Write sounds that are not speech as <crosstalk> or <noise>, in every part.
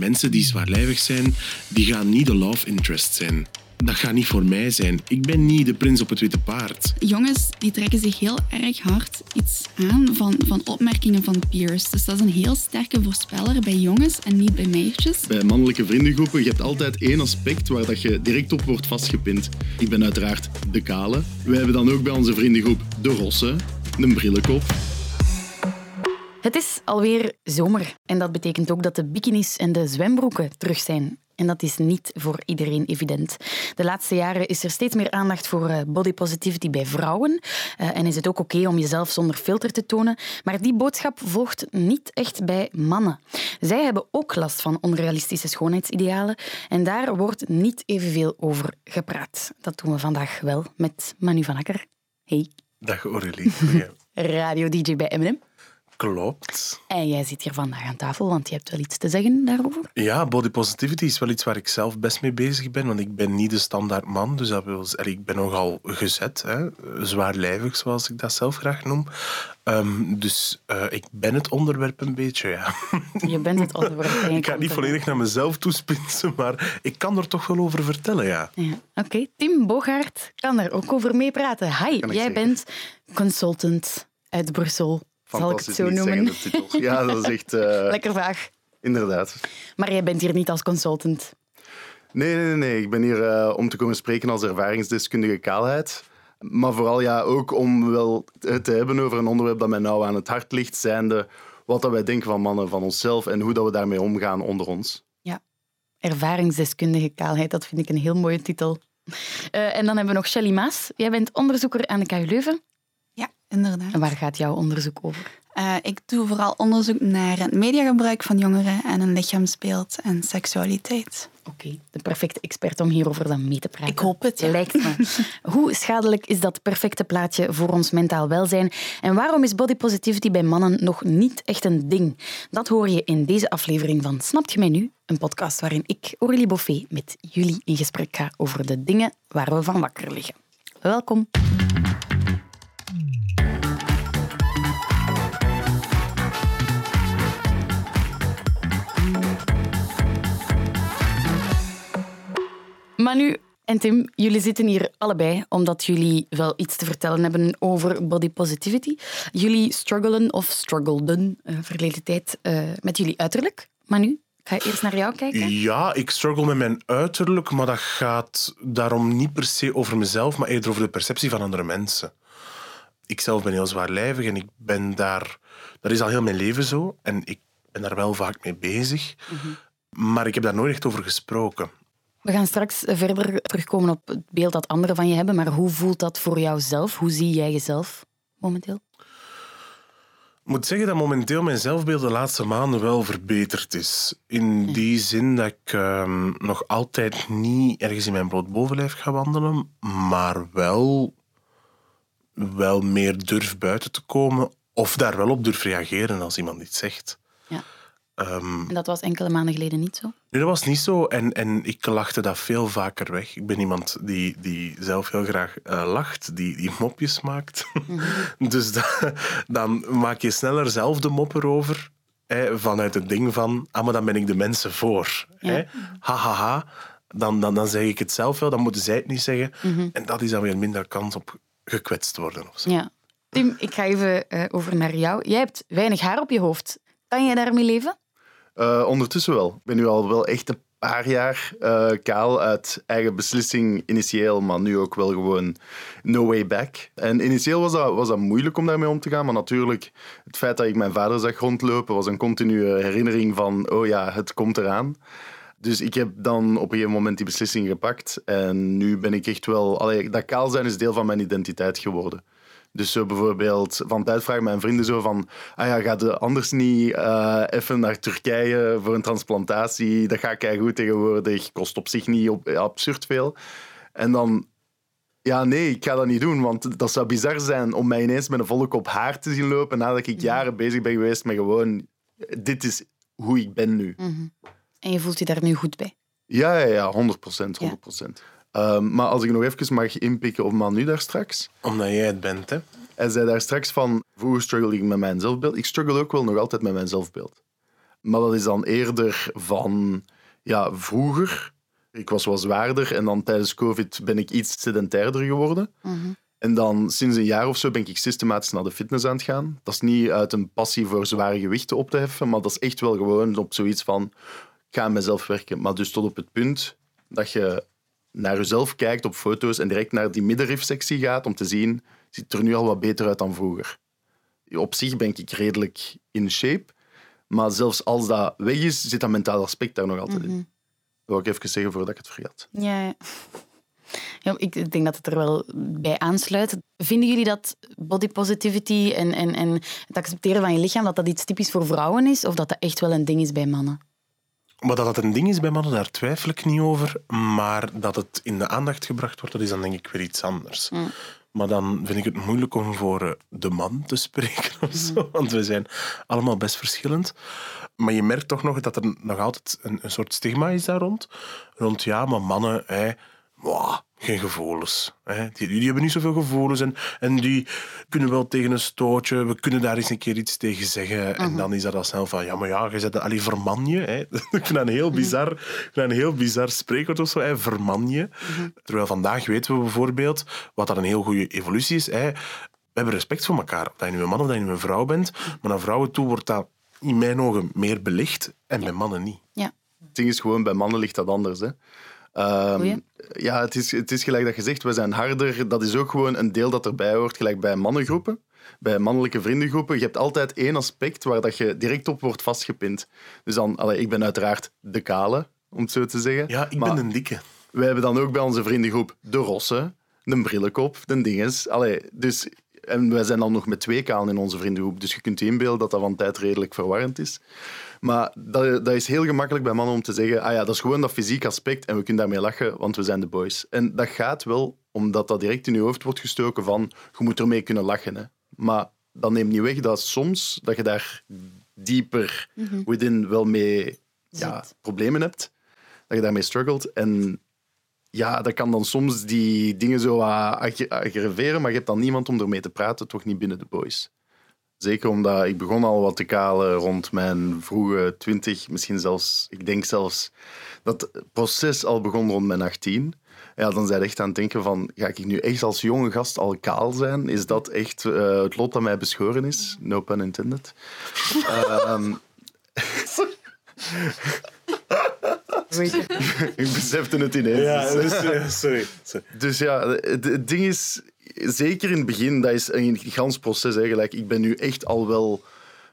mensen die zwaarlijvig zijn, die gaan niet de love interest zijn. Dat gaat niet voor mij zijn. Ik ben niet de prins op het witte paard. Jongens die trekken zich heel erg hard iets aan van, van opmerkingen van peers. Dus dat is een heel sterke voorspeller bij jongens en niet bij meisjes. Bij mannelijke vriendengroepen, je hebt altijd één aspect waar dat je direct op wordt vastgepind. Ik ben uiteraard de kale. Wij hebben dan ook bij onze vriendengroep de rosse, een brillenkop. Het is alweer zomer en dat betekent ook dat de bikinis en de zwembroeken terug zijn. En dat is niet voor iedereen evident. De laatste jaren is er steeds meer aandacht voor eh, body positivity bij vrouwen. Uh, en is het ook oké om jezelf zonder filter te tonen. Maar die boodschap volgt niet echt bij mannen. Zij hebben ook last van onrealistische schoonheidsidealen. En daar wordt niet evenveel over gepraat. Dat doen we vandaag wel met Manu van Akker. Hey. Dag Aurélie. <laughs> Radio-dj bij M&M. Klopt. En jij zit hier vandaag aan tafel, want je hebt wel iets te zeggen daarover. Ja, body positivity is wel iets waar ik zelf best mee bezig ben, want ik ben niet de standaard man, dus dat wil, ik ben nogal gezet, hè, zwaarlijvig zoals ik dat zelf graag noem. Um, dus uh, ik ben het onderwerp een beetje, ja. Je bent het onderwerp. <laughs> ik ga het niet volledig naar mezelf toespitsen, maar ik kan er toch wel over vertellen, ja. ja. Oké, okay. Tim Bogaert kan er ook over meepraten. Hi, jij zeggen. bent consultant uit Brussel. Zal ik het zo noemen? Zeggen, <laughs> ja, dat is echt... Uh, Lekker vaag. Inderdaad. Maar jij bent hier niet als consultant? Nee, nee, nee. Ik ben hier uh, om te komen spreken als ervaringsdeskundige kaalheid. Maar vooral ja, ook om wel het te hebben over een onderwerp dat mij nou aan het hart ligt, zijnde wat dat wij denken van mannen, van onszelf en hoe dat we daarmee omgaan onder ons. Ja, ervaringsdeskundige kaalheid, dat vind ik een heel mooie titel. Uh, en dan hebben we nog Shelly Maas. Jij bent onderzoeker aan de KU Leuven. Inderdaad. En waar gaat jouw onderzoek over? Uh, ik doe vooral onderzoek naar het mediagebruik van jongeren en hun lichaamsbeeld en seksualiteit. Oké, okay, de perfecte expert om hierover dan mee te praten. Ik hoop het. Ja. Lijkt me. Hoe schadelijk is dat perfecte plaatje voor ons mentaal welzijn? En waarom is body positivity bij mannen nog niet echt een ding? Dat hoor je in deze aflevering van Snapt je mij nu? Een podcast waarin ik, Aurélie Boffet, met jullie in gesprek ga over de dingen waar we van wakker liggen. Welkom. Manu en Tim, jullie zitten hier allebei omdat jullie wel iets te vertellen hebben over body positivity. Jullie struggelen of struggleden uh, verleden tijd uh, met jullie uiterlijk. Manu, ga je eerst naar jou kijken? Ja, ik struggle met mijn uiterlijk, maar dat gaat daarom niet per se over mezelf, maar eerder over de perceptie van andere mensen. Ik zelf ben heel zwaarlijvig en ik ben daar... Dat is al heel mijn leven zo en ik ben daar wel vaak mee bezig. Mm -hmm. Maar ik heb daar nooit echt over gesproken. We gaan straks verder terugkomen op het beeld dat anderen van je hebben, maar hoe voelt dat voor jouzelf? Hoe zie jij jezelf momenteel? Ik moet zeggen dat momenteel mijn zelfbeeld de laatste maanden wel verbeterd is. In die zin dat ik um, nog altijd niet ergens in mijn bloot bovenlijf ga wandelen, maar wel, wel meer durf buiten te komen of daar wel op durf reageren als iemand iets zegt. Ja. Um, en dat was enkele maanden geleden niet zo? Nee, dat was niet zo. En, en ik lachte dat veel vaker weg. Ik ben iemand die, die zelf heel graag uh, lacht, die, die mopjes maakt. Mm -hmm. <laughs> dus da, dan maak je sneller zelf de mop erover. Hè, vanuit het ding van, ah, maar dan ben ik de mensen voor. Ja. Hè? Ha, ha, ha. Dan, dan, dan zeg ik het zelf wel, dan moeten zij het niet zeggen. Mm -hmm. En dat is dan weer minder kans op gekwetst worden. Of zo. Ja. Tim, ik ga even uh, over naar jou. Jij hebt weinig haar op je hoofd. Kan jij daarmee leven? Uh, ondertussen wel. Ik ben nu al wel echt een paar jaar uh, kaal uit eigen beslissing initieel, maar nu ook wel gewoon no way back. En initieel was dat, was dat moeilijk om daarmee om te gaan, maar natuurlijk het feit dat ik mijn vader zag rondlopen was een continue herinnering van oh ja, het komt eraan. Dus ik heb dan op een gegeven moment die beslissing gepakt en nu ben ik echt wel... Allee, dat kaal zijn is deel van mijn identiteit geworden. Dus zo bijvoorbeeld van tijd vragen mijn vrienden zo van ah ja, gaat anders niet uh, even naar Turkije voor een transplantatie? Dat gaat kei goed tegenwoordig, kost op zich niet op, absurd veel. En dan, ja nee, ik ga dat niet doen, want dat zou bizar zijn om mij ineens met een volle kop haar te zien lopen nadat ik jaren bezig ben geweest met gewoon, dit is hoe ik ben nu. Mm -hmm. En je voelt je daar nu goed bij? Ja, ja, ja 100 procent, 100 procent. Ja. Um, maar als ik nog even mag inpikken op Manu daar straks. Omdat jij het bent, hè? Hij zei daar straks van, hoe struggle ik met mijn zelfbeeld? Ik struggle ook wel nog altijd met mijn zelfbeeld. Maar dat is dan eerder van ja, vroeger. Ik was wat zwaarder en dan tijdens COVID ben ik iets sedentairder geworden. En dan sinds een jaar of zo ben ik systematisch naar de fitness aan het gaan. Dat is niet uit een passie voor zware gewichten op te heffen, maar dat is echt wel gewoon op zoiets van, ik ga aan mezelf werken. Maar dus tot op het punt dat je naar jezelf kijkt op foto's en direct naar die middenrifsectie gaat om te zien, ziet het er nu al wat beter uit dan vroeger. Op zich ben ik redelijk in shape, maar zelfs als dat weg is, zit dat mentale aspect daar nog altijd in. Dat wil ik even zeggen voordat ik het vergat. Ja, ja. Ja, ik ik denk dat het er wel bij aansluit. Vinden jullie dat body positivity en, en, en het accepteren van je lichaam, dat dat iets typisch voor vrouwen is? Of dat dat echt wel een ding is bij mannen? Maar dat dat een ding is bij mannen, daar twijfel ik niet over. Maar dat het in de aandacht gebracht wordt, dat is dan denk ik weer iets anders. Maar dan vind ik het moeilijk om voor eh, de man te spreken of zo, want we zijn allemaal best verschillend. Maar je merkt toch nog dat er nog altijd een, een soort stigma is daar rond. Rond, ja, maar mannen, hè, mwah, geen gevoelens. Hè. Die, die hebben niet zoveel gevoelens en, en die kunnen wel tegen een stootje, we kunnen daar eens een keer iets tegen zeggen. En dan is dat al snel van, ja, maar ja, je zet allee, verman je. Hè. <laughs> Ik vind dat een heel bizar, ik vind een heel bizar spreekwoord of zo, hè, verman je. Terwijl vandaag weten we bijvoorbeeld, wat dat een heel goede evolutie is, hè, we hebben respect voor elkaar. Of dat je nu een man of dat je nu een vrouw bent. Maar naar vrouwen toe wordt dat in mijn ogen meer belicht en bij mannen niet. Ja. Het ding is gewoon, bij mannen ligt dat anders. Hè. Ehm, ja, het is, het is gelijk dat je zegt, we zijn harder. Dat is ook gewoon een deel dat erbij hoort, gelijk bij mannengroepen. Bij mannelijke vriendengroepen, je hebt altijd één aspect waar dat je direct op wordt vastgepind. Dus dan, allee, ik ben uiteraard de kale, om het zo te zeggen. Ja, ik Maar ben een dikke. wij hebben dan ook bij onze vriendengroep de rosse, de brillenkop, de dinges. Allee, dus, en wij zijn dan nog met twee kalen in onze vriendengroep. Dus je kunt je inbeelden dat dat van tijd redelijk verwarrend is. Maar dat, dat is heel gemakkelijk bij mannen om te zeggen, ah ja, dat is gewoon dat fysiek aspect en we kunnen daarmee lachen, want we zijn de boys. En dat gaat wel omdat dat direct in je hoofd wordt gestoken van, je moet ermee kunnen lachen. Hè. Maar dat neemt niet weg dat soms dat je daar dieper within wel mee ja, problemen hebt. Dat je daarmee struggelt. En ja, dat kan dan soms die dingen zo ag- aggraveren, maar je hebt dan niemand om ermee te praten, toch niet binnen de boys. Zeker omdat ik begon al wat te kalen rond mijn vroege twintig, misschien zelfs, ik denk zelfs dat het proces al begon rond mijn 18. Ja, dan zijn echt aan het denken van, ga ik nu echt als jonge gast al kaal zijn? Is dat echt eh, het lot dat mij beschoren is? No pun intended. <laughs> Ehm, <laughs> ik besefte het ineens. dus- sorry. sorry. dus ja, het, het ding is, zeker in het begin, dat is een gigantisch proces. Hè. Gelijk, ik ben nu echt al wel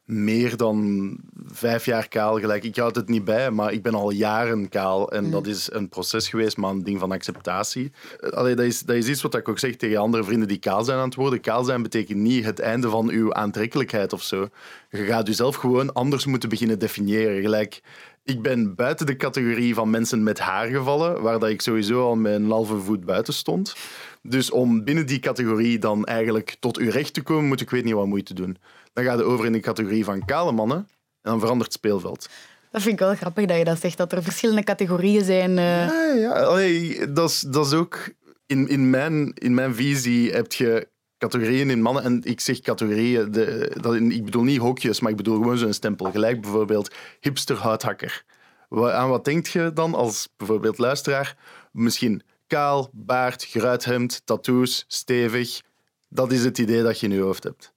meer dan vijf jaar kaal. Gelijk, ik houd het niet bij, maar ik ben al jaren kaal. En dat is een proces geweest, maar een ding van acceptatie. Eh, Allee, dat, is, dat is iets wat ik ook zeg tegen andere vrienden die kaal zijn aan het worden. Kaal zijn betekent niet het einde van uw aantrekkelijkheid of zo. Je gaat jezelf gewoon anders moeten beginnen definiëren. Gelijk, ik ben buiten de categorie van mensen met haar gevallen, waar dat ik sowieso al een halve voet buiten stond. Dus om binnen die categorie dan eigenlijk tot uw recht te komen, moet ik weet niet wat moeite doen. Dan ga je over in de categorie van kale mannen en dan verandert het speelveld. Dat vind ik wel grappig dat je dat zegt, dat er verschillende categorieën zijn. eh. Ja, ja. Allee, dat, is, dat is ook... In, in, mijn, in mijn visie heb je categorieën in mannen. En ik zeg categorieën, de, dat, ik bedoel niet hokjes, maar ik bedoel gewoon zo'n stempel. Gelijk bijvoorbeeld hipster houthakker. Wa- Aan wat denkt je dan als bijvoorbeeld luisteraar? Misschien kaal, baard, geruithemd, tattoos, stevig. Dat is het idee dat je in je hoofd hebt.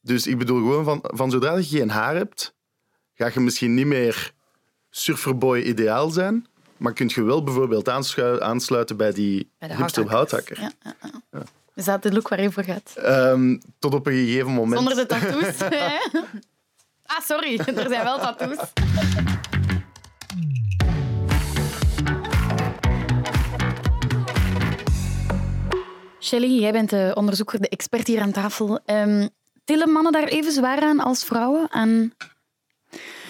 Dus ik bedoel gewoon van, van zodra je geen haar hebt, ga je misschien niet meer surferboy ideaal zijn, maar kun je wel bijvoorbeeld aansluiten bij die Bij hipster houthakker. Ja, ja, ja. Is dat de look waar je voor gaat? Ehm, tot op een gegeven moment. Zonder de <laughs> tattoos. <laughs> ah, sorry, er zijn wel tattoos. Shelly, jij bent de onderzoeker, de expert hier aan tafel. Ehm, tillen mannen daar even zwaar aan als vrouwen? Aan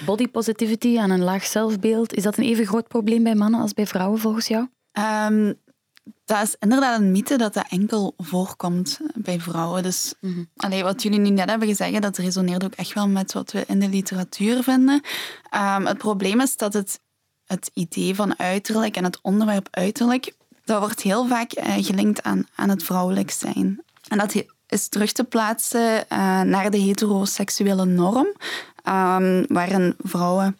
body positivity, aan een laag zelfbeeld? Is dat een even groot probleem bij mannen als bij vrouwen, volgens jou? Ehm, dat is inderdaad een mythe dat dat enkel voorkomt bij vrouwen. Dus allee, wat jullie nu net hebben gezegd, dat resoneert ook echt wel met wat we in de literatuur vinden. Ehm, het probleem is dat het, het idee van uiterlijk en het onderwerp uiterlijk, dat wordt heel vaak eh, gelinkt aan, aan het vrouwelijk zijn. En dat is terug te plaatsen eh, naar de heteroseksuele norm, ehm, waarin vrouwen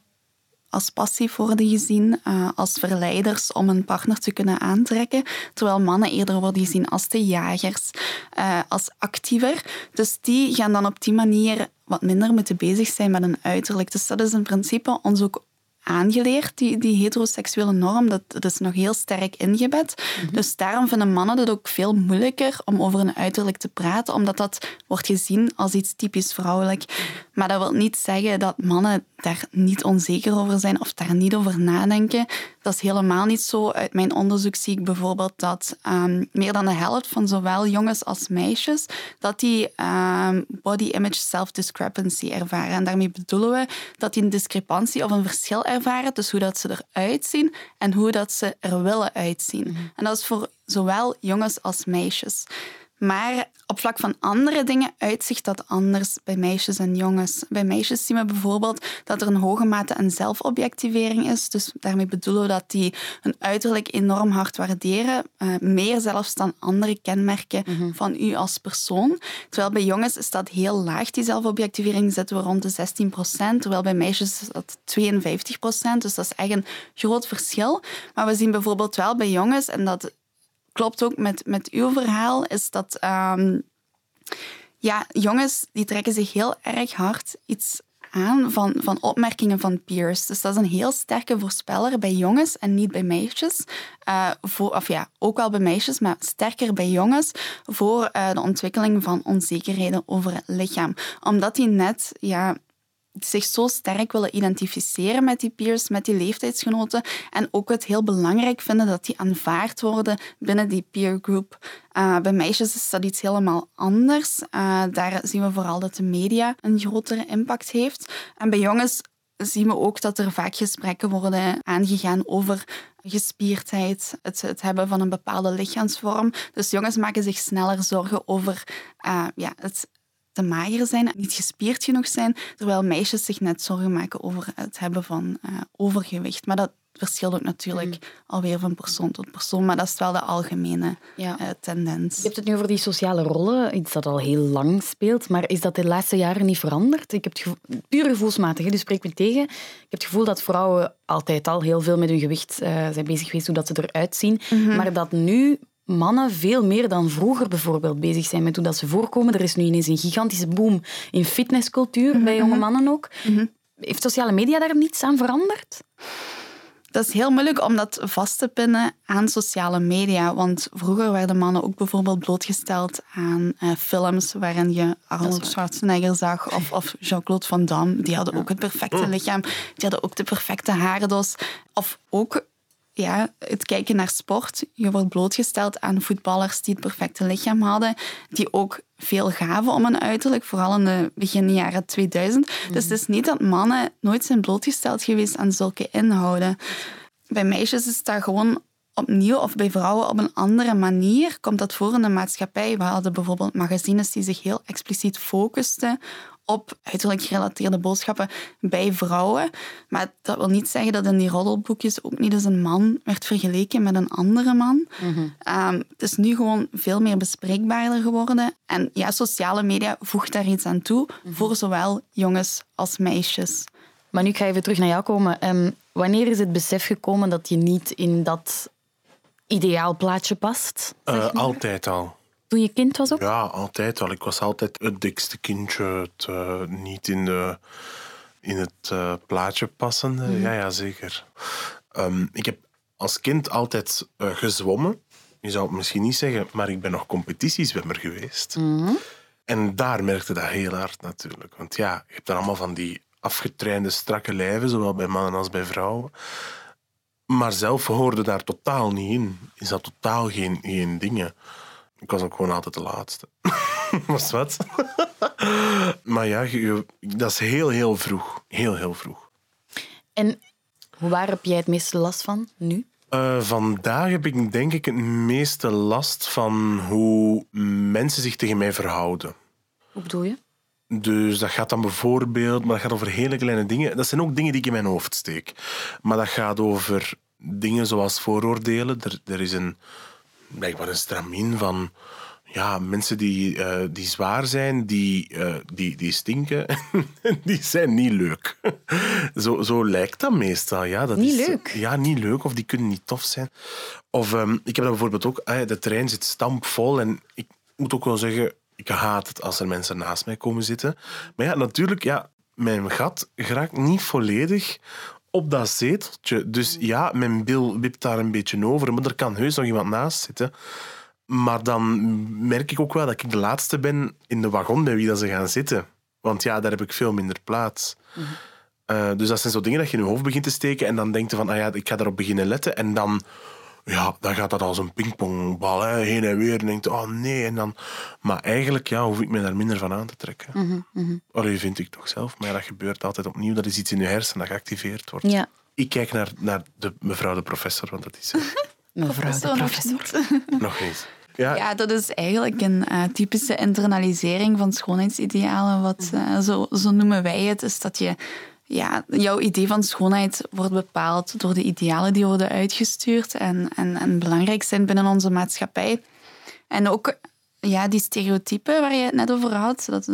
als passief worden gezien, uh, als verleiders om een partner te kunnen aantrekken, terwijl mannen eerder worden gezien als de jagers, uh, als actiever. Dus die gaan dan op die manier wat minder moeten bezig zijn met een uiterlijk. Dus dat is in principe ons ook aangeleerd, die, die heteroseksuele norm. Dat, dat is nog heel sterk ingebed. Mhm. Dus daarom vinden mannen het ook veel moeilijker om over een uiterlijk te praten, omdat dat wordt gezien als iets typisch vrouwelijk. Maar dat wil niet zeggen dat mannen daar niet onzeker over zijn of daar niet over nadenken. Dat is helemaal niet zo. Uit mijn onderzoek zie ik bijvoorbeeld dat um, meer dan de helft van zowel jongens als meisjes dat die um, body image self-discrepancy ervaren. En daarmee bedoelen we dat die een discrepantie of een verschil ervaren tussen hoe dat ze eruit zien en hoe dat ze er willen uitzien. Mhm. En dat is voor zowel jongens als meisjes. Maar op vlak van andere dingen uitzicht dat anders bij meisjes en jongens. Bij meisjes zien we bijvoorbeeld dat er een hoge mate aan zelfobjectivering is. Dus daarmee bedoelen we dat die hun uiterlijk enorm hard waarderen. Uh, meer zelfs dan andere kenmerken mhm. van u als persoon. Terwijl bij jongens is dat heel laag, die zelfobjectivering zitten we rond de 16 procent. Terwijl bij meisjes is dat 52 procent. Dus dat is echt een groot verschil. Maar we zien bijvoorbeeld wel bij jongens, en dat klopt ook met, met uw verhaal, is dat um, ja, jongens die trekken zich heel erg hard iets aan van, van opmerkingen van peers. Dus dat is een heel sterke voorspeller bij jongens en niet bij meisjes. Uh, voor, of ja, ook wel bij meisjes, maar sterker bij jongens voor uh, de ontwikkeling van onzekerheden over het lichaam. Omdat die net ja, zich zo sterk willen identificeren met die peers, met die leeftijdsgenoten. En ook het heel belangrijk vinden dat die aanvaard worden binnen die peergroep. Uh, bij meisjes is dat iets helemaal anders. Uh, daar zien we vooral dat de media een grotere impact heeft. En bij jongens zien we ook dat er vaak gesprekken worden aangegaan over gespierdheid, het, het hebben van een bepaalde lichaamsvorm. Dus jongens maken zich sneller zorgen over uh, ja, het te mager zijn, niet gespierd genoeg zijn, terwijl meisjes zich net zorgen maken over het hebben van uh, overgewicht. Maar dat verschilt ook natuurlijk mm. alweer van persoon tot persoon, maar dat is wel de algemene ja. uh, tendens. Je hebt het nu over die sociale rollen, iets dat al heel lang speelt, maar is dat de laatste jaren niet veranderd? Ik heb het puur gevoelsmatig, dus spreek me tegen. Ik heb het gevoel dat vrouwen altijd al heel veel met hun gewicht uh, zijn bezig geweest, hoe dat ze eruit zien, mm maar dat nu mannen veel meer dan vroeger bijvoorbeeld bezig zijn met hoe dat ze voorkomen. Er is nu ineens een gigantische boom in fitnesscultuur, bij jonge mhm. mannen ook. Mhm. Heeft sociale media daar niets aan veranderd? Dat is heel moeilijk om dat vast te pinnen aan sociale media. Want vroeger werden mannen ook bijvoorbeeld blootgesteld aan uh, films waarin je Arnold Schwarzenegger zag of, of Jean-Claude Van Damme. Die hadden ook het perfecte lichaam. Die hadden ook de perfecte haardos. Of ook ja, het kijken naar sport. Je wordt blootgesteld aan voetballers die het perfecte lichaam hadden, die ook veel gaven om een uiterlijk, vooral in de begin jaren 2000. Dus het is niet dat mannen nooit zijn blootgesteld geweest aan zulke inhouden. Bij meisjes is dat gewoon opnieuw, of bij vrouwen op een andere manier, komt dat voor in de maatschappij. We hadden bijvoorbeeld magazines die zich heel expliciet focusten op uiterlijk gerelateerde boodschappen bij vrouwen. Maar dat wil niet zeggen dat in die roddelboekjes ook niet eens een man werd vergeleken met een andere man. Mhm. Ehm, het is nu gewoon veel meer bespreekbaarder geworden. En ja, sociale media voegt daar iets aan toe, mhm. voor zowel jongens als meisjes. Maar nu ga ik even terug naar jou komen. Ehm, wanneer is het besef gekomen dat je niet in dat ideaal plaatje past? Uh, altijd al toen je kind was ook? Ja, altijd al. Ik was altijd het dikste kindje, het uh, niet in, de, in het uh, plaatje passende. Mm. Ja, ja, zeker. Um, ik heb als kind altijd uh, gezwommen. Je zou het misschien niet zeggen, maar ik ben nog competitiezwemmer geweest. Mm. En daar merkte dat heel hard natuurlijk. Want ja, je hebt dan allemaal van die afgetrainde, strakke lijven, zowel bij mannen als bij vrouwen. Maar zelf hoorde daar totaal niet in. Is dat totaal geen, geen dingen. Ik was ook gewoon altijd de laatste. <laughs> was wat? <laughs> maar ja, dat is heel, heel vroeg. Heel, heel vroeg. En waar heb jij het meeste last van nu? Uh, vandaag heb ik denk ik het meeste last van hoe mensen zich tegen mij verhouden. Hoe bedoel je? Dus dat gaat dan bijvoorbeeld, maar dat gaat over hele kleine dingen. Dat zijn ook dingen die ik in mijn hoofd steek. Maar dat gaat over dingen zoals vooroordelen. Er, er is een blijkbaar een stramien van ja, mensen die, eh, die zwaar zijn, die, eh, die, die stinken, <laughs> die zijn niet leuk. <laughs> zo, zo lijkt dat meestal. Ja, dat Niet is, leuk? Ja, niet leuk of die kunnen niet tof zijn. Of ehm, ik heb dat bijvoorbeeld ook, de trein zit stampvol en ik moet ook wel zeggen, ik haat het als er mensen naast mij komen zitten. Maar ja, natuurlijk, ja, mijn gat geraakt niet volledig op dat zeteltje. Dus ja, mijn bil wipt daar een beetje over, maar er kan heus nog iemand naast zitten. Maar dan merk ik ook wel dat ik de laatste ben in de wagon bij wie dat ze gaan zitten. Want ja, daar heb ik veel minder plaats. Eh, dus dat zijn zo dingen dat je in je hoofd begint te steken en dan denk je van, ah ja, ik ga daarop beginnen letten. En dan, ja, dan gaat dat als een pingpongbal hè, heen en weer. En denkt, oh nee. En dan, maar eigenlijk ja, hoef ik me daar minder van aan te trekken. Allee, vind ik toch zelf. Maar ja, dat gebeurt altijd opnieuw. Dat is iets in je hersenen dat geactiveerd wordt. Ja, Ik kijk naar, naar de mevrouw de professor, want dat is <laughs> mevrouw de professor. <laughs> nog niet. Ja, Ja, dat is eigenlijk een eh, typische internalisering van schoonheidsidealen. Wat, eh, zo, zo noemen wij het. Is dat je, ja, jouw idee van schoonheid wordt bepaald door de idealen die worden uitgestuurd en, en, en belangrijk zijn binnen onze maatschappij. En ook ja, die stereotypen waar je het net over had, dat,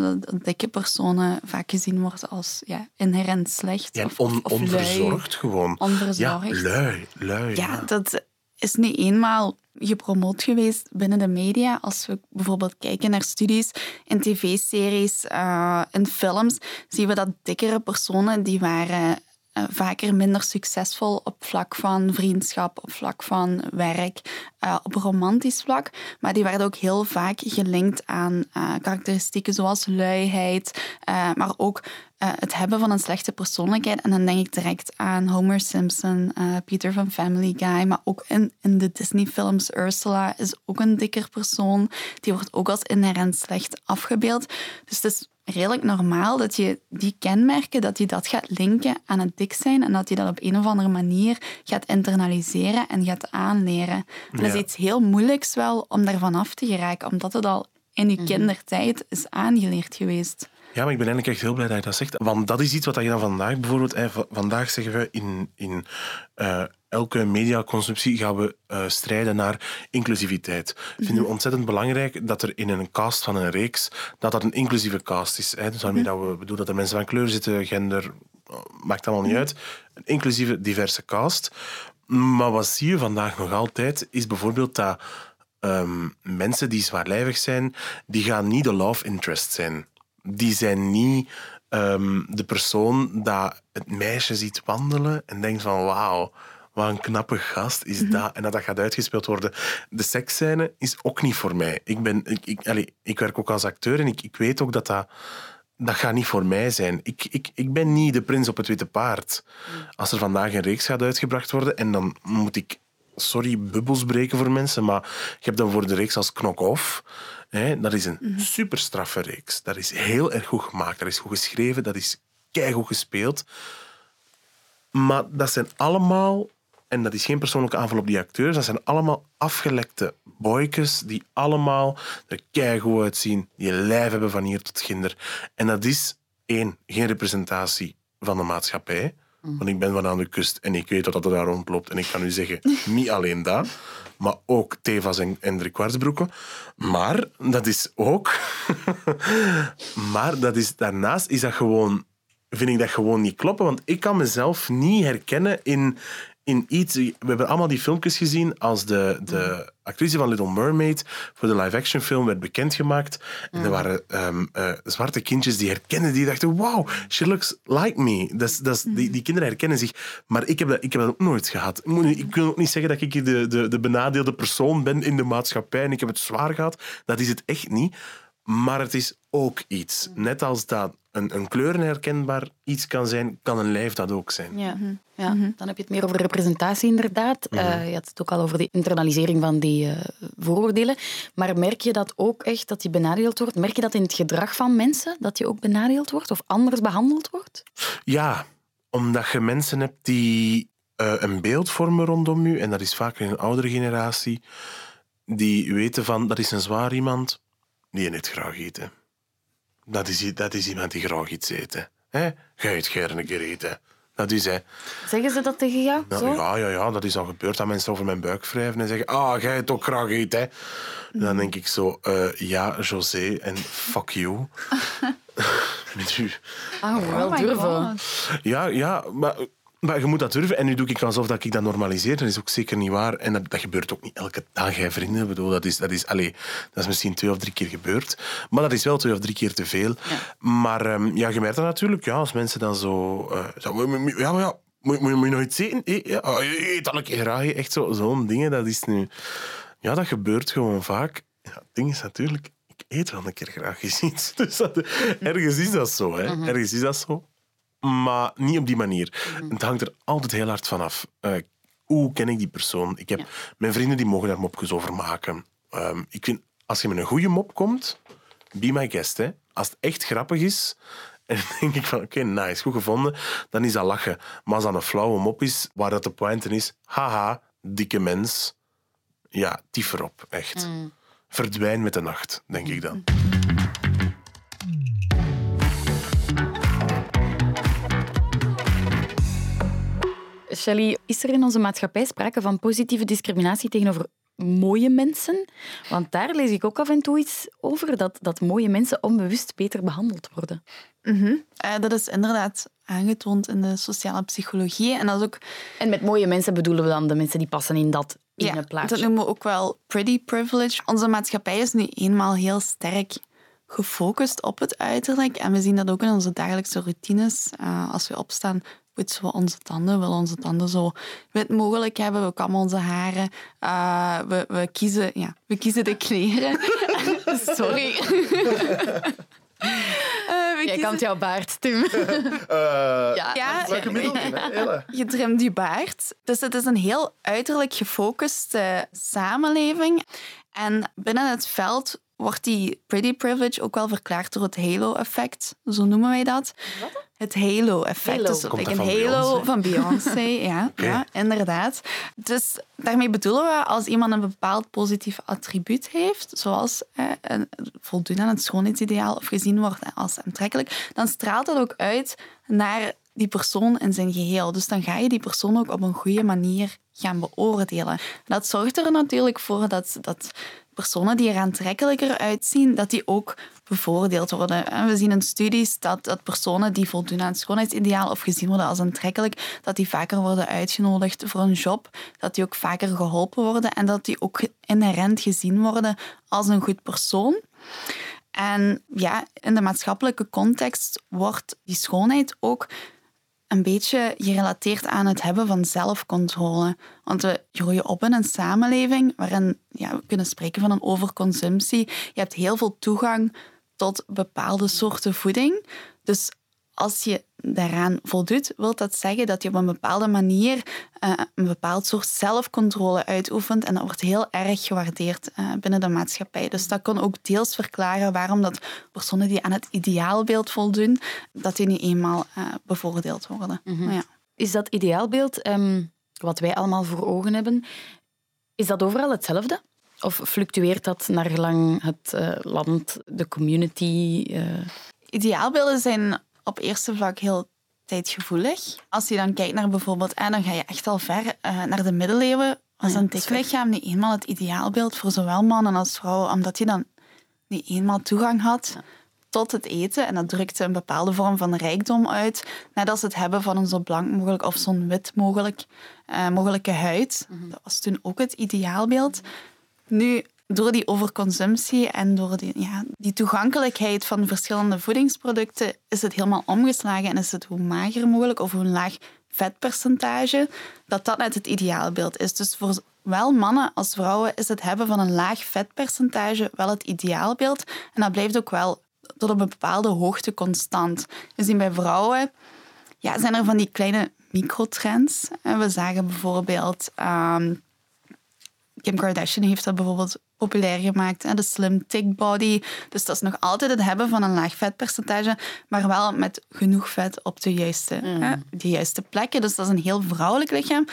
dikke personen vaak gezien worden als ja, inherent slecht. ja of, on- of, of lui. onverzorgd gewoon. Onverzorgd. Ja, lui, lui. Ja, dat is niet eenmaal gepromoot geweest binnen de media. Als we bijvoorbeeld kijken naar studies in tv-series, eh in films, zien we dat dikkere personen die waren eh, vaker minder succesvol op vlak van vriendschap, op vlak van werk, eh, op romantisch vlak. Maar die werden ook heel vaak gelinkt aan karakteristieken zoals luiheid, maar ook eh, het hebben van een slechte persoonlijkheid. En dan denk ik direct aan Homer Simpson, eh, Peter van Family Guy, maar ook in, in de Disney-films Ursula is ook een dikker persoon. Die wordt ook als inherent slecht afgebeeld. Dus het is redelijk normaal dat je die kenmerken, dat je dat gaat linken aan het dik zijn en dat je dat op een of andere manier gaat internaliseren en gaat aanleren. Dat is Ja. iets heel moeilijks wel om daarvan af te geraken, omdat het al in je kindertijd is aangeleerd geweest. Ja, maar ik ben eigenlijk echt heel blij dat je dat zegt. Want dat is iets wat je dan vandaag bijvoorbeeld... Hè, vandaag zeggen we in, in eh, elke mediaconsumptie gaan we eh, strijden naar inclusiviteit. Vinden we ontzettend belangrijk dat er in een cast van een reeks dat dat een inclusieve cast is. Hè. Dus daarmee dat we bedoelen dat er mensen van kleur zitten, gender, eh, maakt allemaal niet uit. Een inclusieve, diverse cast. Maar wat zie je vandaag nog altijd, is bijvoorbeeld dat ehm, mensen die zwaarlijvig zijn, die gaan niet de love interest zijn. Die zijn niet ehm, de persoon dat het meisje ziet wandelen en denkt van wauw, wat een knappe gast is dat. En dat dat gaat uitgespeeld worden. De seksscène is ook niet voor mij. Ik, ben, ik, ik, allee, ik werk ook als acteur en ik, ik weet ook dat dat... Dat gaat niet voor mij zijn. Ik, ik, ik ben niet de prins op het witte paard. Als er vandaag een reeks gaat uitgebracht worden en dan moet ik sorry, bubbels breken voor mensen, maar je hebt dan voor de reeks als Knock-Off. Hè, dat is een super straffe reeks. Dat is heel erg goed gemaakt. Dat is goed geschreven. Dat is keigoed gespeeld. Maar dat zijn allemaal, en dat is geen persoonlijke aanval op die acteurs, dat zijn allemaal afgelekte boykes die allemaal er keigoed uitzien, die lijf hebben van hier tot ginder. En dat is één, geen representatie van de maatschappij. Want ik ben van aan de kust en ik weet wat er daar rondloopt. En ik kan u zeggen, <laughs> niet alleen dat, maar ook Tevas en, en driekwartsbroeken. Maar dat is ook... <laughs> maar dat is, daarnaast is dat gewoon vind ik dat gewoon niet kloppen. Want ik kan mezelf niet herkennen in, in iets. We hebben allemaal die filmpjes gezien als de, de actrice van Little Mermaid voor de live-action film werd bekendgemaakt. En er waren ehm, eh, zwarte kindjes die herkennen, die dachten, wow, she looks like me. Dat is, die, die kinderen herkennen zich. Maar ik heb dat, ik heb dat ook nooit gehad. Ik, moet, ik wil ook niet zeggen dat ik de, de, de benadeelde persoon ben in de maatschappij en ik heb het zwaar gehad. Dat is het echt niet. Maar het is ook iets. Net als dat een, een kleurenherkenbaar iets kan zijn, kan een lijf dat ook zijn. Ja. ja, dan heb je het meer over representatie, inderdaad. Mhm. Eh, je had het ook al over de internalisering van die eh, vooroordelen. Maar merk je dat ook echt, dat die benadeeld wordt? Merk je dat in het gedrag van mensen, dat je ook benadeeld wordt of anders behandeld wordt? Ja, omdat je mensen hebt die eh, een beeld vormen rondom je, en dat is vaak in een oudere generatie, die weten van, dat is een zwaar iemand, die eet graag eten. Dat is, dat is iemand die graag iets eten. Hè? Ga je het gerne keer eten. Dat is, hè. Zeggen ze dat tegen jou? Ja, Zo? ja, ja, ja, dat is al gebeurd. Dat mensen over mijn buik wrijven en zeggen... Ah, jij het ook graag eet, hè. Dan denk ik zo... eh, ja, José, en fuck you. <laughs> <laughs> Met u. Ah, wel Oh my durven. God. Ja, ja, maar, maar je moet dat durven. En nu doe ik alsof dat ik dat normaliseer. Dat is ook zeker niet waar. En dat, dat gebeurt ook niet elke dag, hè, vrienden. Ik bedoel, dat, is, dat, is, allez, dat is misschien twee of drie keer gebeurd. Maar dat is wel twee of drie keer te veel. Maar ehm, ja, je merkt dat natuurlijk. Ja, als mensen dan zo... eh, zo "Maar- maar- ja, maar ja, moet, moet, moet je nog iets eten? Eh, ja, oh, eet dan een keer graag. Echt zo- zo'n dingen, dat is nu... Ja, dat gebeurt gewoon vaak. Ja, het ding is natuurlijk... Ik eet wel een keer graag eens iets. <laughs> Dus dat, ergens is dat zo, hè. Ergens is dat zo. Maar niet op die manier. Het hangt er altijd heel hard van af. Eh, hoe ken ik die persoon? Ik heb mijn vrienden die mogen daar mopjes over maken. Ehm, ik vind, als je met een goede mop komt, be my guest. Hè. Als het echt grappig is, <laughs> en dan denk ik van, oké, nice, goed gevonden, dan is dat lachen. Maar als dat een flauwe mop is, waar dat de pointe is, haha, dikke mens, ja, tief erop, echt. Verdwijn met de nacht, denk ik dan. Shelley, is er in onze maatschappij sprake van positieve discriminatie tegenover mooie mensen? Want daar lees ik ook af en toe iets over, dat, dat mooie mensen onbewust beter behandeld worden. Mhm. Eh, dat is inderdaad aangetoond in de sociale psychologie. En dat is ook En met mooie mensen bedoelen we dan de mensen die passen in dat ene Ja, plaatje. dat noemen we ook wel pretty privilege. Onze maatschappij is nu eenmaal heel sterk gefocust op het uiterlijk. En we zien dat ook in onze dagelijkse routines. Eh, als we opstaan, poetsen we onze tanden. We willen onze tanden zo wit mogelijk hebben. We kammen onze haren. Eh, we, we, kiezen, ja, we kiezen de kleren. <laughs> Sorry. <laughs> Eh, Jij kiezen- kant jouw baard, Tim. <laughs> Eh, Ja. Je trimt je baard. Dus het is een heel uiterlijk gefocuste samenleving. En binnen het veld wordt die pretty privilege ook wel verklaard door het halo-effect. Zo noemen wij dat. Het halo-effect. Halo. Dus Komt like een halo van Beyoncé. <laughs> ja, ja, inderdaad. Dus daarmee bedoelen we als iemand een bepaald positief attribuut heeft, zoals eh, een, voldoen aan het schoonheidsideaal of gezien wordt als aantrekkelijk, dan straalt dat ook uit naar die persoon in zijn geheel. Dus dan ga je die persoon ook op een goede manier gaan beoordelen. Dat zorgt er natuurlijk voor dat, dat personen die er aantrekkelijker uitzien, dat die ook bevoordeeld worden. En we zien in studies dat, dat personen die voldoen aan het schoonheidsideaal of gezien worden als aantrekkelijk, dat die vaker worden uitgenodigd voor een job, dat die ook vaker geholpen worden en dat die ook inherent gezien worden als een goed persoon. En ja, in de maatschappelijke context wordt die schoonheid ook een beetje gerelateerd aan het hebben van zelfcontrole. Want we groeien op in een samenleving waarin ja, we kunnen spreken van een overconsumptie. Je hebt heel veel toegang tot bepaalde soorten voeding. Dus als je daaraan voldoet, wil dat zeggen dat je op een bepaalde manier eh, een bepaald soort zelfcontrole uitoefent. En dat wordt heel erg gewaardeerd eh, binnen de maatschappij. Dus dat kan ook deels verklaren waarom dat personen die aan het ideaalbeeld voldoen, dat die nu eenmaal eh, bevoordeeld worden. ja. Is dat ideaalbeeld, ehm, wat wij allemaal voor ogen hebben, is dat overal hetzelfde? Of fluctueert dat naar gelang het land, de community? Ideaalbeelden zijn op eerste vlak heel tijdgevoelig. Als je dan kijkt naar bijvoorbeeld, en dan ga je echt al ver eh, naar de middeleeuwen, was een dat is diklichaam niet eenmaal het ideaalbeeld voor zowel mannen als vrouwen, omdat je dan niet eenmaal toegang had tot het eten. En dat drukte een bepaalde vorm van rijkdom uit. Net als het hebben van een zo blank mogelijk of zo'n wit mogelijk, eh, mogelijke huid. Dat was toen ook het ideaalbeeld. Nu, door die overconsumptie en door die, ja, die toegankelijkheid van verschillende voedingsproducten is het helemaal omgeslagen en is het hoe mager mogelijk of hoe laag vetpercentage, dat dat net het ideaalbeeld is. Dus voor zowel mannen als vrouwen is het hebben van een laag vetpercentage wel het ideaalbeeld. En dat blijft ook wel tot op een bepaalde hoogte constant. We zien bij vrouwen ja, zijn er van die kleine microtrends. En We zagen bijvoorbeeld... ehm, Kim Kardashian heeft dat bijvoorbeeld populair gemaakt. hè, De slim thick body. Dus dat is nog altijd het hebben van een laag vetpercentage, maar wel met genoeg vet op de juiste, hè, de juiste plekken. Dus dat is een heel vrouwelijk lichaam.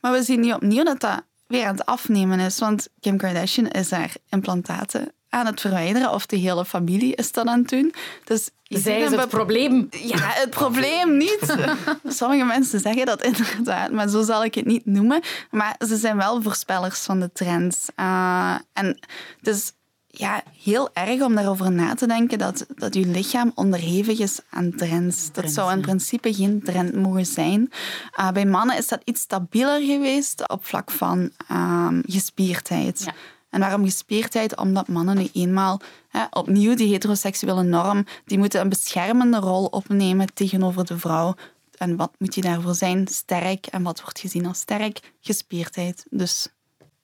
Maar we zien nu opnieuw dat dat weer aan het afnemen is. Want Kim Kardashian is haar implantaten aan het verwijderen of de hele familie is dat aan het doen. Dus je Zij is het probleem. Ja, het probleem niet. <laughs> Sommige mensen zeggen dat inderdaad, maar zo zal ik het niet noemen. Maar ze zijn wel voorspellers van de trends. Eh, en het is ja, heel erg om daarover na te denken dat, dat je lichaam onderhevig is aan trends. Dat zou in principe geen trend mogen zijn. Eh, bij mannen is dat iets stabieler geweest op vlak van ehm, gespierdheid. Ja. En waarom gespierdheid? Omdat mannen nu eenmaal, hè, opnieuw die heteroseksuele norm, die moeten een beschermende rol opnemen tegenover de vrouw. En wat moet je daarvoor zijn? Sterk. En wat wordt gezien als sterk? Gespierdheid. Dus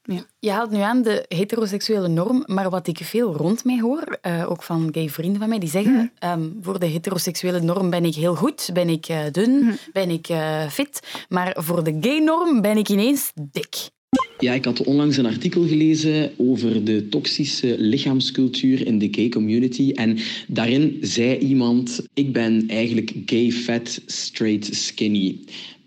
ja. Je haalt nu aan de heteroseksuele norm, maar wat ik veel rond mij hoor, eh, ook van gay vrienden van mij, die zeggen ehm, voor de heteroseksuele norm ben ik heel goed, ben ik eh, dun, ben ik eh, fit, maar voor de gay norm ben ik ineens dik. Ja, ik had onlangs een artikel gelezen over de toxische lichaamscultuur in de gay community. En daarin zei iemand: Ik ben eigenlijk gay fat, straight skinny.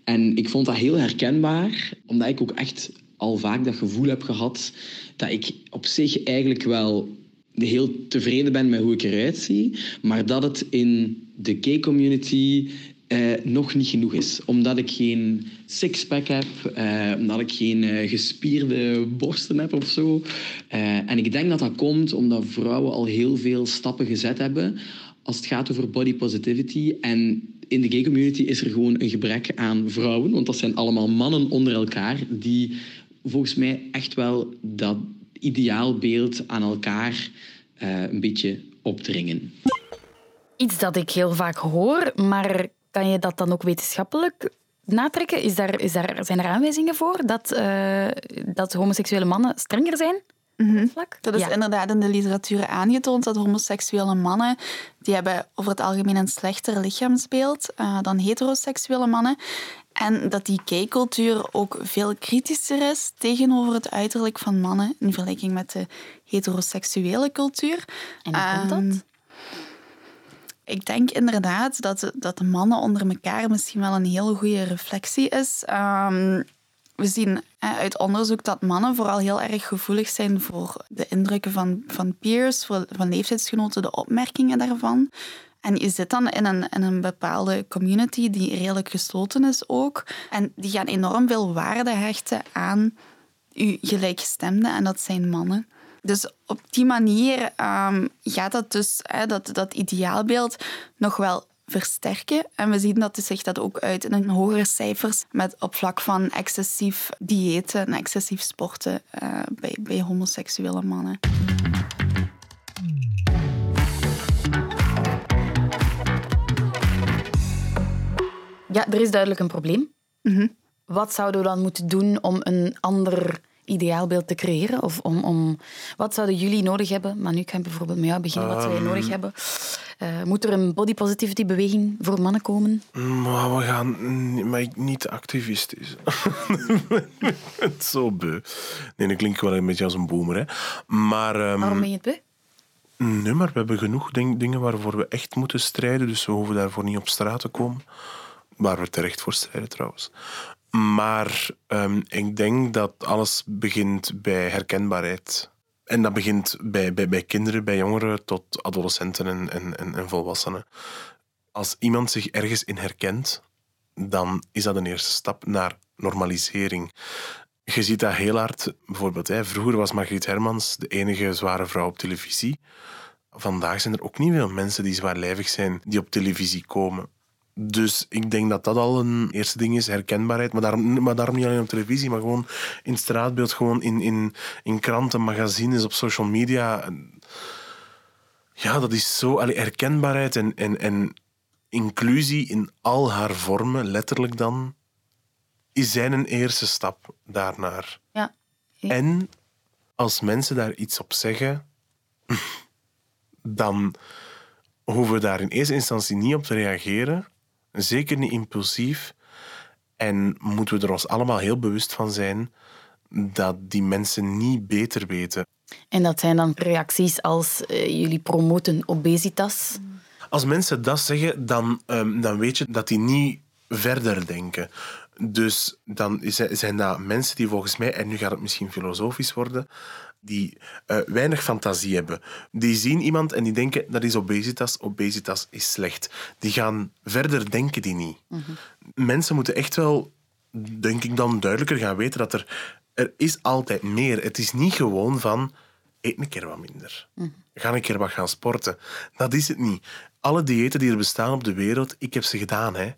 En ik vond dat heel herkenbaar, omdat ik ook echt al vaak dat gevoel heb gehad dat ik op zich eigenlijk wel heel tevreden ben met hoe ik eruit zie, maar dat het in de gay community eh, nog niet genoeg is. Omdat ik geen sixpack heb, eh, omdat ik geen eh, gespierde borsten heb of zo. En ik denk dat dat komt omdat vrouwen al heel veel stappen gezet hebben als het gaat over body positivity. En in de gay community is er gewoon een gebrek aan vrouwen, want dat zijn allemaal mannen onder elkaar die volgens mij echt wel dat ideaalbeeld aan elkaar een beetje opdringen. Iets dat ik heel vaak hoor, maar kan je dat dan ook wetenschappelijk natrekken? Is daar, is daar, zijn er aanwijzingen voor dat, eh, dat homoseksuele mannen strenger zijn? op dat vlak? Dat is Ja. inderdaad in de literatuur aangetoond dat homoseksuele mannen die hebben over het algemeen een slechter lichaamsbeeld eh, dan heteroseksuele mannen. En dat die gay-cultuur ook veel kritischer is tegenover het uiterlijk van mannen in vergelijking met de heteroseksuele cultuur. En hoe komt dat? Ik denk inderdaad dat dat de mannen onder elkaar misschien wel een hele goede reflectie is. Ehm, we zien uit onderzoek dat mannen vooral heel erg gevoelig zijn voor de indrukken van, van peers, voor, van leeftijdsgenoten, de opmerkingen daarvan. En je zit dan in een, in een bepaalde community die redelijk gesloten is ook. En die gaan enorm veel waarde hechten aan uw gelijkgestemden, en dat zijn mannen. Dus op die manier ehm, gaat dat dus, hè, dat, dat ideaalbeeld, nog wel versterken. En we zien dat zich dat ook uit in hogere cijfers met op vlak van excessief diëten en excessief sporten eh, bij, bij homoseksuele mannen. Ja, er is duidelijk een probleem. Mhm. Wat zouden we dan moeten doen om een ander ideaalbeeld te creëren? Of om, om, wat zouden jullie nodig hebben? Maar nu kan ik bijvoorbeeld met jou beginnen. Wat zou je nodig hebben? Eh, moet er een body positivity beweging voor mannen komen? Maar we gaan maar niet activistisch. <laughs> Zo beu. Nee, dat klinkt wel een beetje als een boomer. Hè. Maar, ehm, Waarom ben je het beu? nee, maar we hebben genoeg ding- dingen waarvoor we echt moeten strijden. Dus we hoeven daarvoor niet op straat te komen. Waar we terecht voor strijden trouwens. Maar ehm, ik denk dat alles begint bij herkenbaarheid. En dat begint bij, bij, bij kinderen, bij jongeren tot adolescenten en, en, en, en volwassenen. Als iemand zich ergens in herkent, dan is dat een eerste stap naar normalisering. Je ziet dat heel hard. Bijvoorbeeld, hè, vroeger was Margriet Hermans de enige zware vrouw op televisie. Vandaag zijn er ook niet veel mensen die zwaarlijvig zijn die op televisie komen. Dus ik denk dat dat al een eerste ding is, herkenbaarheid. Maar daarom, maar daarom niet alleen op televisie, maar gewoon in het straatbeeld, gewoon in, in, in kranten, magazines, op social media. Ja, dat is zo... Allee, herkenbaarheid en, en, en inclusie in al haar vormen, letterlijk dan, is zijn een eerste stap daarnaar. Ja. En als mensen daar iets op zeggen, <laughs> dan hoeven we daar in eerste instantie niet op te reageren. Zeker niet impulsief. En moeten we er ons allemaal heel bewust van zijn dat die mensen niet beter weten. En dat zijn dan reacties als eh, jullie promoten obesitas. Als mensen dat zeggen, dan, ehm, dan weet je dat die niet verder denken. Dus dan zijn dat mensen die volgens mij, en nu gaat het misschien filosofisch worden, die uh, weinig fantasie hebben. Die zien iemand en die denken dat is obesitas, obesitas is slecht. Die gaan verder denken die niet. Mensen moeten echt wel, denk ik dan, duidelijker gaan weten dat er, er is altijd meer. Het is niet gewoon van eet een keer wat minder. Ga een keer wat gaan sporten. Dat is het niet. Alle diëten die er bestaan op de wereld, ik heb ze gedaan. Hè.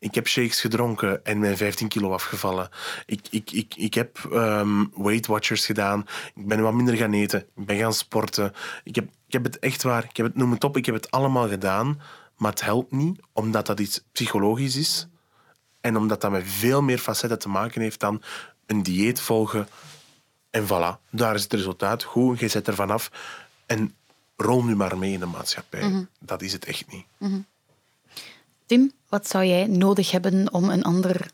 Ik heb shakes gedronken en mijn 15 kilo afgevallen. Ik, ik, ik, ik heb um, Weight Watchers gedaan. Ik ben wat minder gaan eten. Ik ben gaan sporten. Ik heb, ik heb het echt waar. Ik heb het, noem het op, ik heb het allemaal gedaan. Maar het helpt niet, omdat dat iets psychologisch is. En omdat dat met veel meer facetten te maken heeft dan een dieet volgen. En voilà, daar is het resultaat. Goed, je zet er vanaf. En rol nu maar mee in de maatschappij. Mhm. Dat is het echt niet. Mm Tim, wat zou jij nodig hebben om een ander,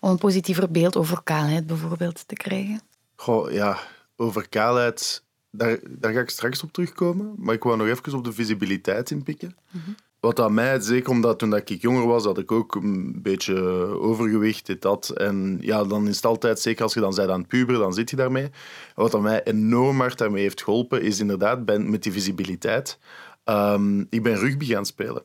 om een positiever beeld over kaalheid bijvoorbeeld te krijgen? Goh, ja, over kaalheid, daar, daar ga ik straks op terugkomen. Maar ik wou nog even op de visibiliteit inpikken. Mm Wat aan mij, zeker omdat toen ik jonger was, had ik ook een beetje overgewicht, dit, dat. En ja, dan is het altijd, zeker als je dan bent aan het puberen, dan zit je daarmee. Wat aan mij enorm hard daarmee heeft geholpen, is inderdaad met die visibiliteit. Um, ik ben rugby gaan spelen.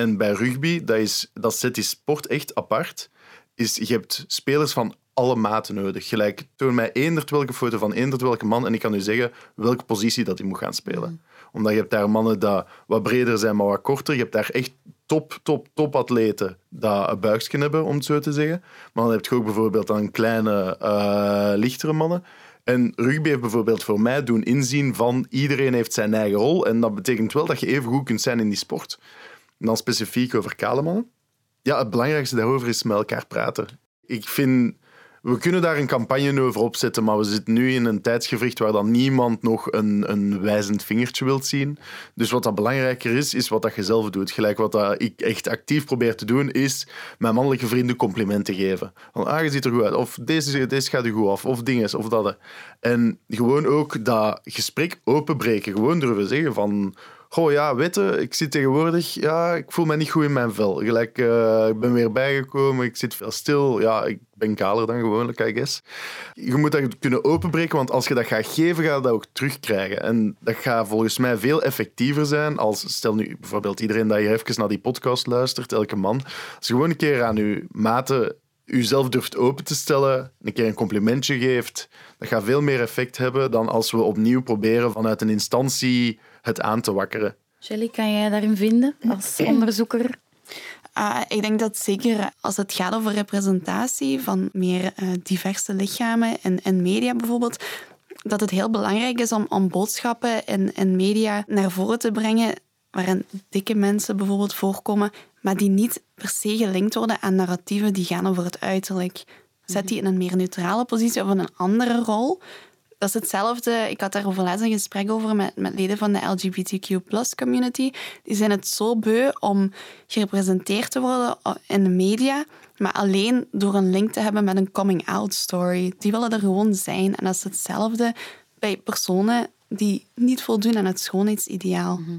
En bij rugby, dat, is, dat zet die sport echt apart. Is, je hebt spelers van alle maten nodig. Gelijk, toon mij eender welke foto van eender welke man en ik kan u zeggen welke positie dat hij moet gaan spelen. Mm. Omdat je hebt daar mannen die wat breder zijn, maar wat korter. Je hebt daar echt top, top, top atleten die een buikje hebben, om het zo te zeggen. Maar dan heb je ook bijvoorbeeld dan kleine, uh, lichtere mannen. En rugby heeft bijvoorbeeld voor mij doen inzien van iedereen heeft zijn eigen rol. En dat betekent wel dat je even goed kunt zijn in die sport. En dan specifiek over Kaleman. Ja, het belangrijkste daarover is met elkaar praten. Ik vind, we kunnen daar een campagne over opzetten, maar we zitten nu in een tijdsgevricht waar dan niemand nog een, een wijzend vingertje wilt zien. Dus wat dat belangrijker is, is wat dat je zelf doet. Gelijk wat dat ik echt actief probeer te doen, is mijn mannelijke vrienden complimenten geven. Van, ah, je ziet er goed uit. Of deze, deze gaat er goed af. Of dinges, of dat. En gewoon ook dat gesprek openbreken. Gewoon durven zeggen van Goh, ja, weten, ik zit tegenwoordig, ja, ik voel me niet goed in mijn vel. Gelijk, uh, ik ben weer bijgekomen, ik zit veel stil. Ja, ik ben kaler dan gewoonlijk, I guess. Je moet dat kunnen openbreken, want als je dat gaat geven, ga je dat ook terugkrijgen. En dat gaat volgens mij veel effectiever zijn als, stel nu bijvoorbeeld iedereen dat hier even naar die podcast luistert, elke man. Als je gewoon een keer aan je maten jezelf durft open te stellen, een keer een complimentje geeft, dat gaat veel meer effect hebben dan als we opnieuw proberen vanuit een instantie het aan te wakkeren. Shelly, kan jij daarin vinden als <clears throat> onderzoeker? Uh, ik denk dat zeker als het gaat over representatie van meer uh, diverse lichamen en, en media bijvoorbeeld, dat het heel belangrijk is om, om boodschappen en, en media naar voren te brengen waarin dikke mensen bijvoorbeeld voorkomen, maar die niet per se gelinkt worden aan narratieven die gaan over het uiterlijk. Zet die in een meer neutrale positie of in een andere rol, dat is hetzelfde. Ik had daar laatst een gesprek over met, met leden van de LGBTQ community. Die zijn het zo beu om gerepresenteerd te worden in de media, maar alleen door een link te hebben met een coming-out story. Die willen er gewoon zijn. En dat is hetzelfde bij personen die niet voldoen aan het schoonheidsideaal. Mhm.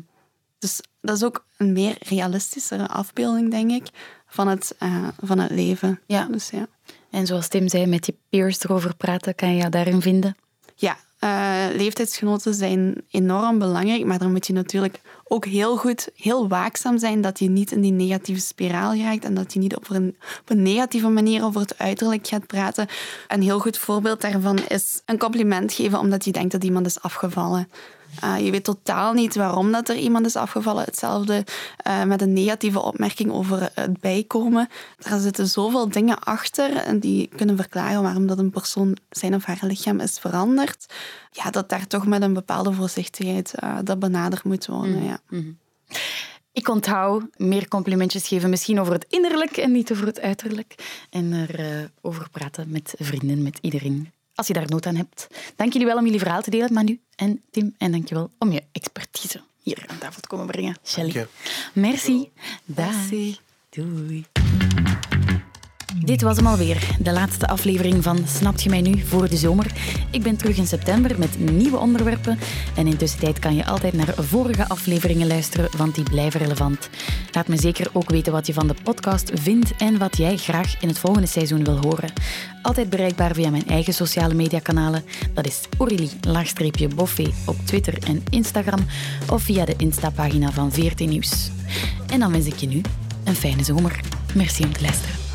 Dus dat is ook een meer realistischere afbeelding, denk ik, van het, uh, van het leven. Ja. Dus, ja. En zoals Tim zei, met je peers erover praten, kan je je daarin vinden? Ja, uh, leeftijdsgenoten zijn enorm belangrijk, maar dan moet je natuurlijk ook heel goed, heel waakzaam zijn dat je niet in die negatieve spiraal raakt en dat je niet op een, op een negatieve manier over het uiterlijk gaat praten. Een heel goed voorbeeld daarvan is een compliment geven omdat je denkt dat iemand is afgevallen. Uh, je weet totaal niet waarom dat er iemand is afgevallen. Hetzelfde uh, met een negatieve opmerking over het bijkomen. Er zitten zoveel dingen achter en die kunnen verklaren waarom dat een persoon zijn of haar lichaam is veranderd. Ja, dat daar toch met een bepaalde voorzichtigheid uh, dat benaderd moet worden. Mm. Ja. Mm-hmm. Ik onthoud meer complimentjes geven, misschien over het innerlijk en niet over het uiterlijk. En erover over praten met vrienden, met iedereen als je daar nood aan hebt. Dank jullie wel om jullie verhaal te delen, Manu en Tim. En dank je wel om je expertise hier aan tafel te komen brengen. Shelly. Merci. Dag. Doei. Dit was hem alweer, de laatste aflevering van Snapt je mij nu voor de zomer? Ik ben terug in september met nieuwe onderwerpen en intussen kan je altijd naar vorige afleveringen luisteren, want die blijven relevant. Laat me zeker ook weten wat je van de podcast vindt en wat jij graag in het volgende seizoen wil horen. Altijd bereikbaar via mijn eigen sociale mediakanalen. Dat is Aurélie-Boffé op Twitter en Instagram of via de Insta-pagina van VRT Nieuws. En dan wens ik je nu een fijne zomer. Merci om te luisteren.